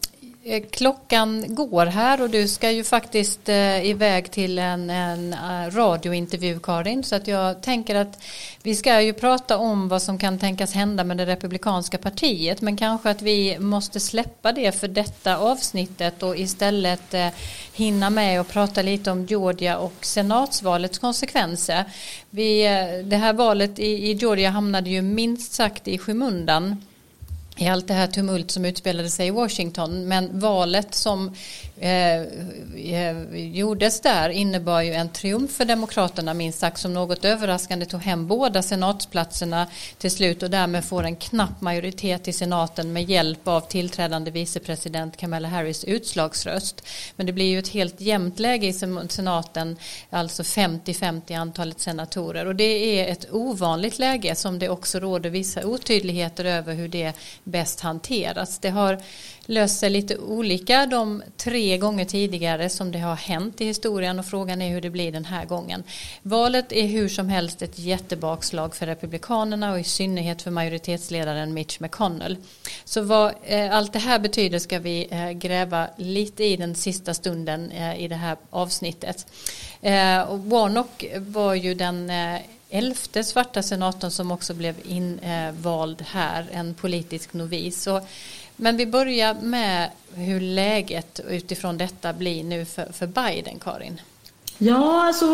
eh, klockan går här och du ska ju faktiskt eh, iväg till en, en eh, radiointervju Karin. Så att jag tänker att vi ska ju prata om vad som kan tänkas hända med det republikanska partiet. Men kanske att vi måste släppa det för detta avsnittet och istället eh, hinna med och prata lite om Georgia och senatsvalets konsekvenser. Vi, eh, det här valet i, i Georgia hamnade ju minst sagt i skymundan i allt det här tumult som utspelade sig i Washington. Men valet som eh, eh, gjordes där innebar ju en triumf för Demokraterna minst sagt som något överraskande tog hem båda senatsplatserna till slut och därmed får en knapp majoritet i senaten med hjälp av tillträdande vicepresident Kamala Harris utslagsröst. Men det blir ju ett helt jämnt läge i senaten, alltså 50-50 antalet senatorer och det är ett ovanligt läge som det också råder vissa otydligheter över hur det bäst hanteras. Det har löst sig lite olika de tre gånger tidigare som det har hänt i historien och frågan är hur det blir den här gången. Valet är hur som helst ett jättebakslag för Republikanerna och i synnerhet för majoritetsledaren Mitch McConnell. Så vad eh, allt det här betyder ska vi eh, gräva lite i den sista stunden eh, i det här avsnittet. Eh, och Warnock var ju den eh, elfte svarta senatorn som också blev invald eh, här, en politisk novis. Så, men vi börjar med hur läget utifrån detta blir nu för, för Biden, Karin. Ja, alltså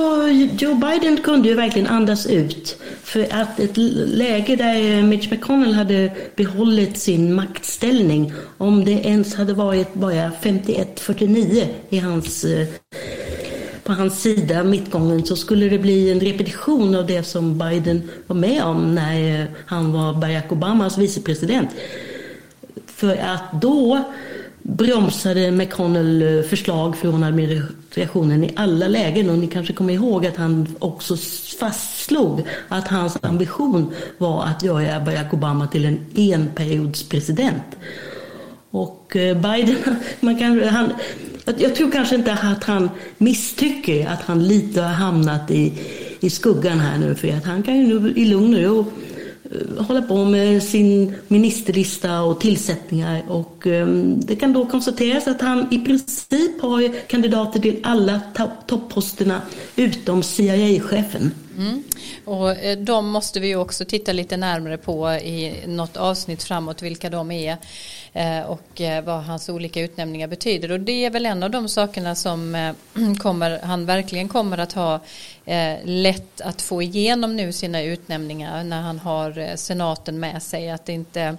Joe Biden kunde ju verkligen andas ut. För att ett läge där Mitch McConnell hade behållit sin maktställning, om det ens hade varit bara 51-49 i hans eh, på hans sida mittgången så skulle det bli en repetition av det som Biden var med om när eh, han var Barack Obamas vicepresident. För att då bromsade McConnell eh, förslag från administrationen i alla lägen och ni kanske kommer ihåg att han också fastslog att hans ambition var att göra Barack Obama till en enperiodspresident. Och eh, Biden, man kan, han, jag tror kanske inte att han misstycker att han lite har hamnat i, i skuggan här nu. För att han kan ju nu i lugn och ro Eh, hålla på med sin ministerlista och tillsättningar. Och ehm, det kan då konstateras att han i princip har kandidater till alla topposterna utom CIA-chefen. Mm. Och eh, de måste vi också titta lite närmare på i något avsnitt framåt, vilka de är eh, och eh, vad hans olika utnämningar betyder. Och det är väl en av de sakerna som kommer, han verkligen kommer att ha lätt att få igenom nu sina utnämningar när han har senaten med sig. Att det inte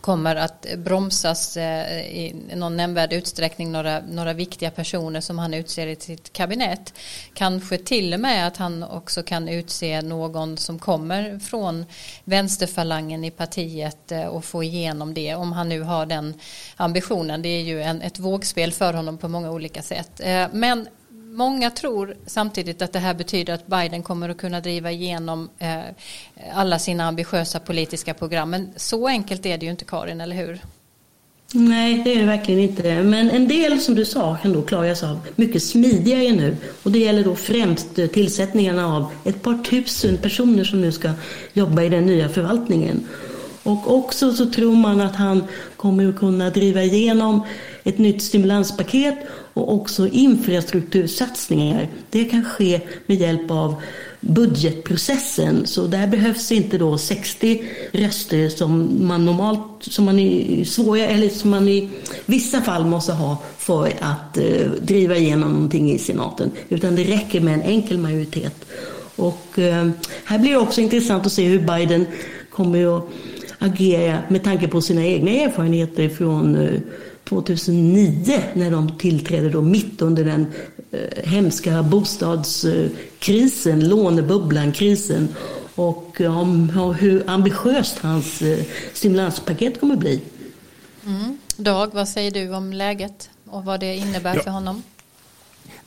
kommer att bromsas eh, i någon nämnvärd utsträckning några, några viktiga personer som han utser i sitt kabinett. Kanske till och med att han också kan utse någon som kommer från vänsterfalangen i partiet eh, och få igenom det om han nu har den ambitionen. Det är ju en, ett vågspel för honom på många olika sätt. Eh, men Många tror samtidigt att det här betyder att Biden kommer att kunna driva igenom eh, alla sina ambitiösa politiska program. Men så enkelt är det ju inte Karin, eller hur? Nej, det är det verkligen inte. Men en del som du sa kan då klaras av mycket smidigare nu. Och det gäller då främst eh, tillsättningarna av ett par tusen personer som nu ska jobba i den nya förvaltningen. Och också så tror man att han kommer att kunna driva igenom ett nytt stimulanspaket och också infrastruktursatsningar. Det kan ske med hjälp av budgetprocessen. Så där behövs inte då 60 röster som man normalt, som man i svåra, eller som man i vissa fall måste ha för att eh, driva igenom någonting i senaten. Utan det räcker med en enkel majoritet. Och eh, här blir det också intressant att se hur Biden kommer att agera med tanke på sina egna erfarenheter från eh, 2009 när de tillträdde då mitt under den eh, hemska bostadskrisen, lånebubblan, krisen och om hur ambitiöst hans eh, stimulanspaket kommer att bli. Mm. Dag, vad säger du om läget och vad det innebär ja. för honom?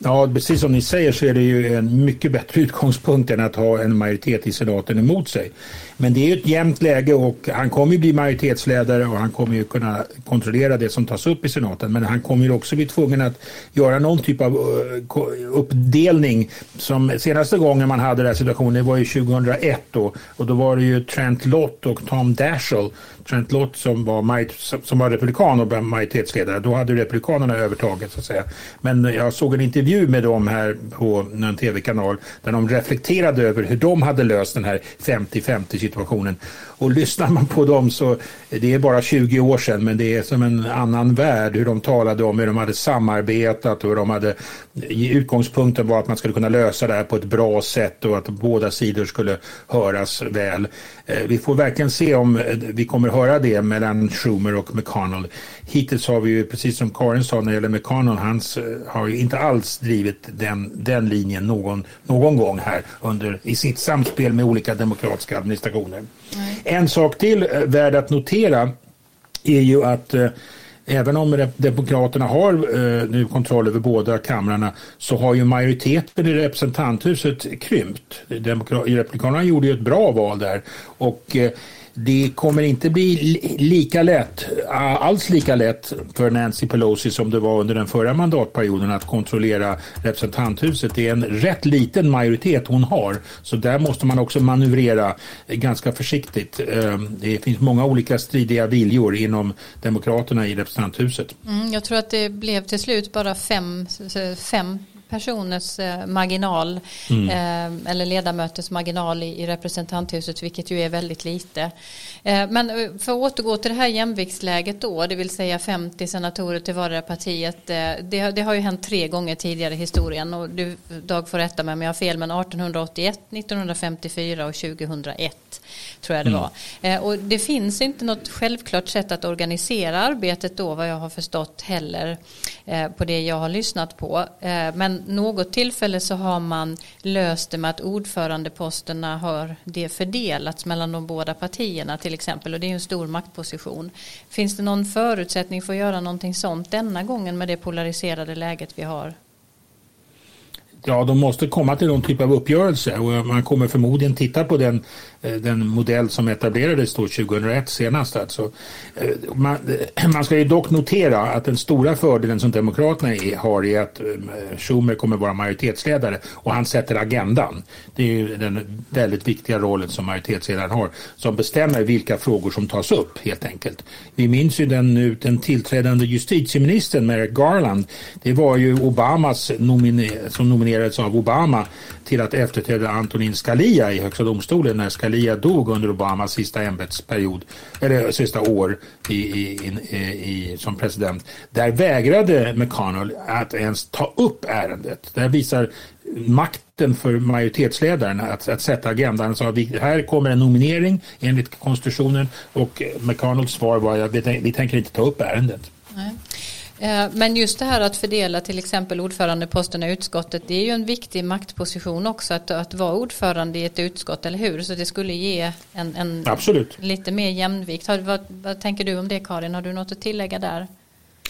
Ja, precis som ni säger så är det ju en mycket bättre utgångspunkt än att ha en majoritet i senaten emot sig. Men det är ju ett jämnt läge och han kommer ju bli majoritetsledare och han kommer ju kunna kontrollera det som tas upp i senaten. Men han kommer ju också bli tvungen att göra någon typ av eh, uppdelning. Som senaste gången man hade den här situationen det var ju 2001 då och då var det ju Trent Lott och Tom Daschle. Trent Lott som var, som var republikan och majoritetsledare. Då hade republikanerna övertaget så att säga. Men jag såg en intervju med dem här på en tv-kanal där de reflekterade över hur de hade löst den här 50-50 situationen. Och lyssnar man på dem så det är bara 20 år sedan men det är som en annan värld hur de talade om hur de hade samarbetat och hur de hade utgångspunkten var att man skulle kunna lösa det här på ett bra sätt och att båda sidor skulle höras väl. Eh, vi får verkligen se om eh, vi kommer höra det mellan Schumer och McConnell. Hittills har vi ju, precis som Karin sa när det gäller McConnell, han eh, har ju inte alls drivit den, den linjen någon, någon gång här under, i sitt samspel med olika demokratiska administrationer. Nej. En sak till eh, värd att notera är ju att eh, Även om Demokraterna har eh, nu kontroll över båda kamrarna så har ju majoriteten i representanthuset krympt. Republikanerna gjorde ju ett bra val där och det kommer inte bli lika lätt, alls lika lätt för Nancy Pelosi som det var under den förra mandatperioden att kontrollera representanthuset. Det är en rätt liten majoritet hon har så där måste man också manövrera ganska försiktigt. Ehm, det finns många olika stridiga viljor inom demokraterna i representanthuset. Mm, jag tror att det blev till slut bara fem, fem personers eh, marginal mm. eh, eller ledamöters marginal i, representanthuset vilket ju är väldigt lite. Eh, men för att återgå till det här jämviktsläget då, det vill säga 50 senatorer till vardera partiet. Det, det, har ju hänt tre gånger tidigare i historien och du Dag får rätta mig om jag har fel men 1881, 1954 och 2001 tror jag det mm. var. Eh, och det finns inte något självklart sätt att organisera arbetet då vad jag har förstått heller på det jag har lyssnat på. men något tillfälle så har man löst det med att ordförandeposterna har det fördelats mellan de båda partierna till exempel och det är en stor maktposition. Finns det någon förutsättning för att göra någonting sånt denna gången med det polariserade läget vi har? Ja, de måste komma till någon typ av uppgörelse och man kommer förmodligen titta på den eh, den modell som etablerades då 2001 senast. Alltså. Eh, man, eh, man ska ju dock notera att den stora fördelen som Demokraterna har är att Schumer kommer vara majoritetsledare och han sätter agendan. Det är ju den väldigt viktiga rollen som majoritetsledaren har som bestämmer vilka frågor som tas upp helt enkelt. Vi minns ju den, nu, den tillträdande justitieministern Merrick Garland. Det var ju Obamas nominer som nominerades av Obama till att efterträda Antonin Scalia i Högsta domstolen när Scalia dog under Obamas sista ämbetsperiod, eller sista år i, i, i, i, som president. Där vägrade McConnell att ens ta upp ärendet. Där visar makten för majoritetsledaren att, att sätta agendan. Han sa att här kommer en nominering enligt konstitutionen och McConnells svar var att vi, vi tänker inte ta upp ärendet. Nej. Eh, men just det här att fördela till exempel ordförandeposterna i utskottet det är ju en viktig maktposition också att, att vara ordförande i ett utskott, eller hur? Så det skulle ge en, en lite mer jämvikt. Vad, vad tänker du om det Karin? Har du något att tillägga där?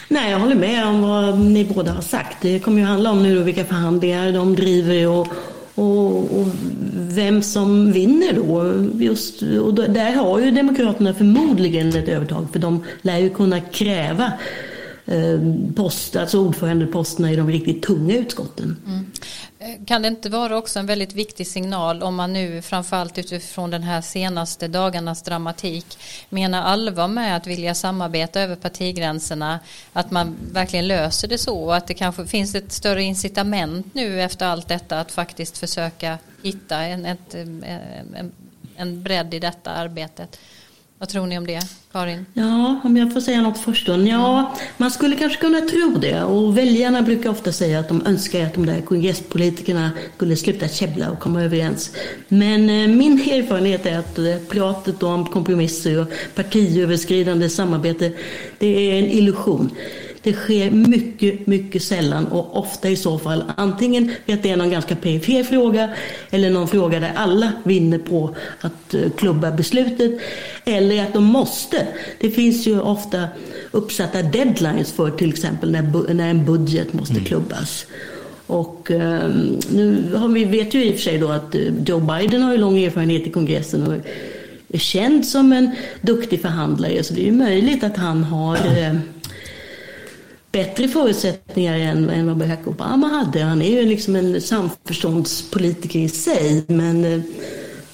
Nej, jag håller med om vad ni båda har sagt. Det kommer ju handla om nu vilka förhandlingar de driver och, och, och, vem som vinner då. Just, och där har ju Demokraterna förmodligen ett övertag för de lär ju kunna kräva Eh, post, alltså ordförandeposterna i de riktigt tunga utskotten. Mm. Eh, kan det inte vara också en väldigt viktig signal om man nu framförallt utifrån den här senaste dagarnas dramatik menar allvar med att vilja samarbeta över partigränserna att man verkligen löser det så och att det kanske finns ett större incitament nu efter allt detta att faktiskt försöka hitta en, ett, eh, en, en bredd i detta arbetet. Vad tror ni om det, Karin? Ja, om jag får säga något först då. Ja, man skulle kanske kunna tro det. Och väljarna brukar ofta säga att de önskar att de där kongresspolitikerna skulle sluta käbbla och komma överens. Men eh, min erfarenhet är att eh, pratet om kompromisser och partiöverskridande samarbete, det är en illusion. Det sker mycket, mycket sällan och ofta i så fall antingen att det är någon ganska perifer fråga eller någon fråga där alla vinner på att eh, klubba beslutet eller att de måste. Det finns ju ofta uppsatta deadlines för till exempel när, när en budget måste mm. klubbas. Och um, nu har vi vet ju i och för sig då att Joe Biden har ju lång erfarenhet i kongressen och är känd som en duktig förhandlare. Så det är ju möjligt att han har eh, bättre förutsättningar än, än vad Barack Obama hade. Han är ju liksom en samförståndspolitiker i sig. Men eh,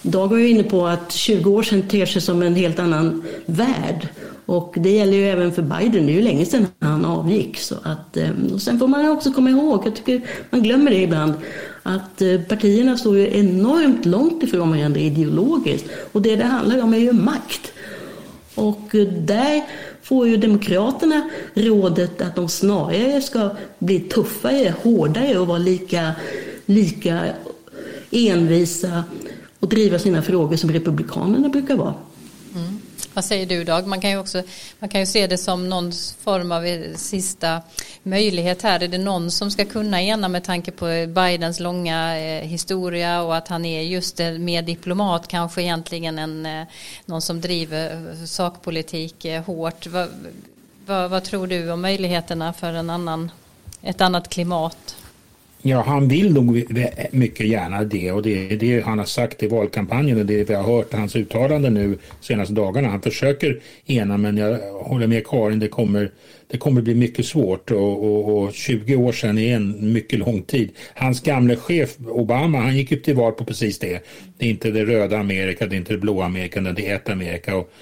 Dag var ju inne på att 20 år sedan ter sig som en helt annan värld. Och det gäller ju även för Biden, det är ju länge sedan han avgick. Så att, eh, och sen får man också komma ihåg, jag tycker man glömmer det ibland, att eh, partierna står ju enormt långt ifrån varandra ideologiskt. Och det det handlar om är ju makt. Och där får ju Demokraterna rådet att de snarare ska bli tuffare, hårdare och vara lika, lika envisa och driva sina frågor som Republikanerna brukar vara. Vad säger du Dag? Man kan ju också man kan ju se det som någon form av eh, sista möjlighet här. Är det någon som ska kunna ena med tanke på Bidens långa eh, historia och att han är just eh, mer diplomat kanske egentligen än någon som driver sakpolitik hårt. Vad, vad, vad tror du om möjligheterna för en annan, ett annat klimat? Ja, han vill nog mycket gärna det och det är det han har sagt i valkampanjen och det vi har hört hans uttalanden nu senaste dagarna. Han försöker ena men jag håller med Karin, det kommer, det kommer bli mycket svårt och, och, och 20 år sedan är en mycket lång tid. Hans gamle chef Obama, han gick ju till val på precis det. Det är inte det röda Amerika, det är inte det blåa Amerika, det är ett Amerika. Och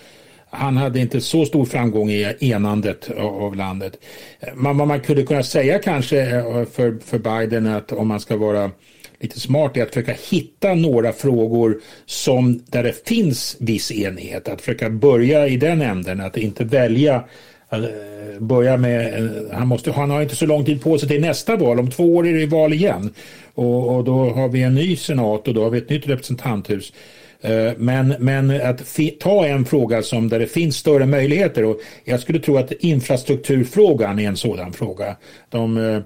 han hade inte så stor framgång i enandet av landet. Man, man kunde kunna säga kanske eh, för, för Biden att om man ska vara lite smart är att försöka hitta några frågor som, där det finns viss enighet. Att försöka börja i den änden, att inte välja eh, börja med, eh, han, måste, han har inte så lång tid på sig till nästa val, om två år är det val igen. Och, och då har vi en ny senat och då har vi ett nytt representanthus. Eh, men, men att ta en fråga som där det finns större möjligheter och jag skulle tro att infrastrukturfrågan är en sådan fråga. De eh,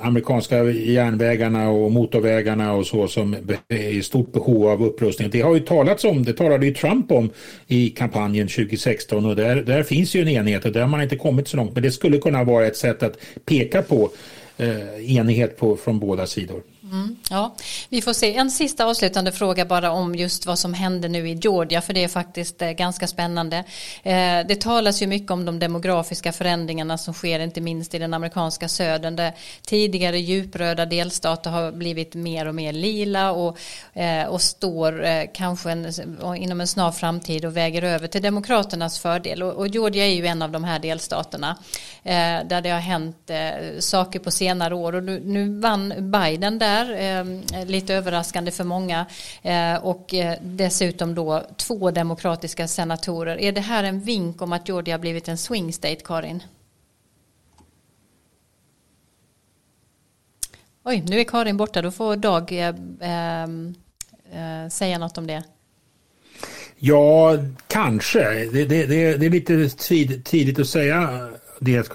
amerikanska järnvägarna och motorvägarna och så som är i stort behov av upprustning. Det har ju talats om, det talade ju Trump om i kampanjen 2016 och där, där finns ju en enighet och där har man inte kommit så långt. Men det skulle kunna vara ett sätt att peka på eh, enighet på, från båda sidor. Mm, ja, vi får se. En sista avslutande fråga bara om just vad som händer nu i Georgia, för det är faktiskt eh, ganska spännande. Eh, det talas ju mycket om de demografiska förändringarna som sker, inte minst i den amerikanska södern, där tidigare djupröda delstater har blivit mer och mer lila och, eh, och står kanske en, inom en snar framtid och väger över till demokraternas fördel. Och, och Georgia är ju en av de här delstaterna där det har hänt saker på senare år och nu, nu vann Biden där där, ehm, lite överraskande för många. Eh, och eh, dessutom då två demokratiska senatorer. Är det här en vink om att Georgia har blivit en swing state, Karin? Oj, nu är Karin borta. Då får Dag eh, ehm, eh, säga något om det. Ja, kanske. Det, det, det, det är lite tidigt att säga det,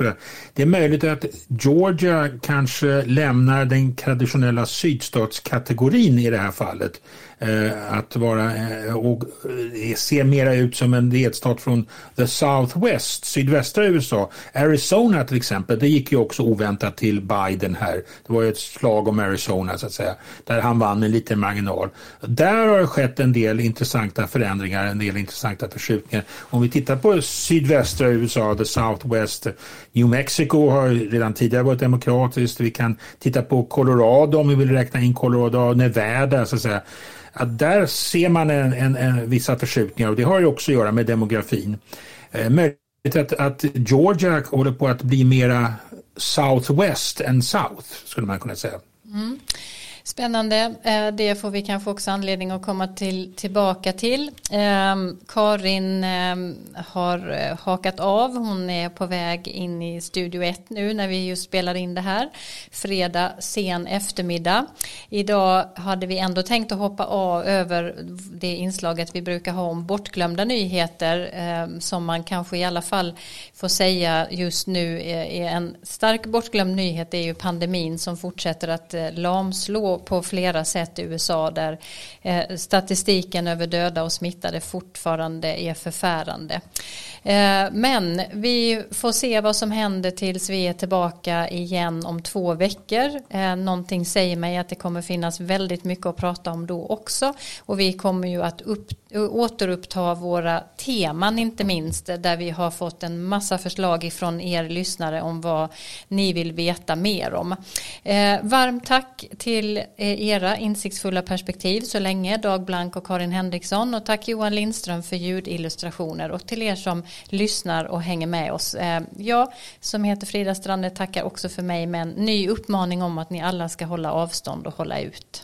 det är möjligt att Georgia kanske lämnar den traditionella sydstatskategorin i det här fallet. Eh, att vara eh, och eh, se mera ut som en delstat från the Southwest, sydvästra USA. Arizona till exempel, det gick ju också oväntat till Biden här. Det var ju ett slag om Arizona så att säga, där han vann med liten marginal. Där har det skett en del intressanta förändringar, en del intressanta förskjutningar. Om vi tittar på sydvästra USA, the Southwest, New Mexico har redan tidigare varit demokratiskt. Vi kan titta på Colorado om vi vill räkna in Colorado, Nevada så att säga att där ser man en, en, en, vissa förskjutningar och det har ju också att göra med demografin. Eh, möjligt att, att Georgia håller på att bli mera Southwest än South skulle man kunna säga. Mm. Spännande. Eh, det får vi kanske också anledning att komma till, tillbaka till. Ehm, Karin ehm, har eh, hakat av. Hon är på väg in i Studio 1 nu när vi just spelar in det här. Fredag sen eftermiddag. Idag hade vi ändå tänkt att hoppa av över det inslaget vi brukar ha om bortglömda nyheter ehm, som man kanske i alla fall får säga just nu är en stark bortglömd nyhet. Det är ju pandemin som fortsätter att eh, lamslå på, på flera sätt i USA där eh, statistiken över döda och smittade fortfarande är förfärande. Eh, men vi får se vad som händer tills vi är tillbaka igen om två veckor. Eh, någonting säger mig att det kommer finnas väldigt mycket att prata om då också och vi kommer ju att upp, återuppta våra teman inte minst där vi har fått en massa förslag ifrån er lyssnare om vad ni vill veta mer om. Eh, varmt tack till eh, era insiktsfulla perspektiv så länge Dag Blank och Karin Henriksson och tack Johan Lindström för ljudillustrationer och till er som lyssnar och hänger med oss. Eh, jag som heter Frida Strande tackar också för mig med en ny uppmaning om att ni alla ska hålla avstånd och hålla ut.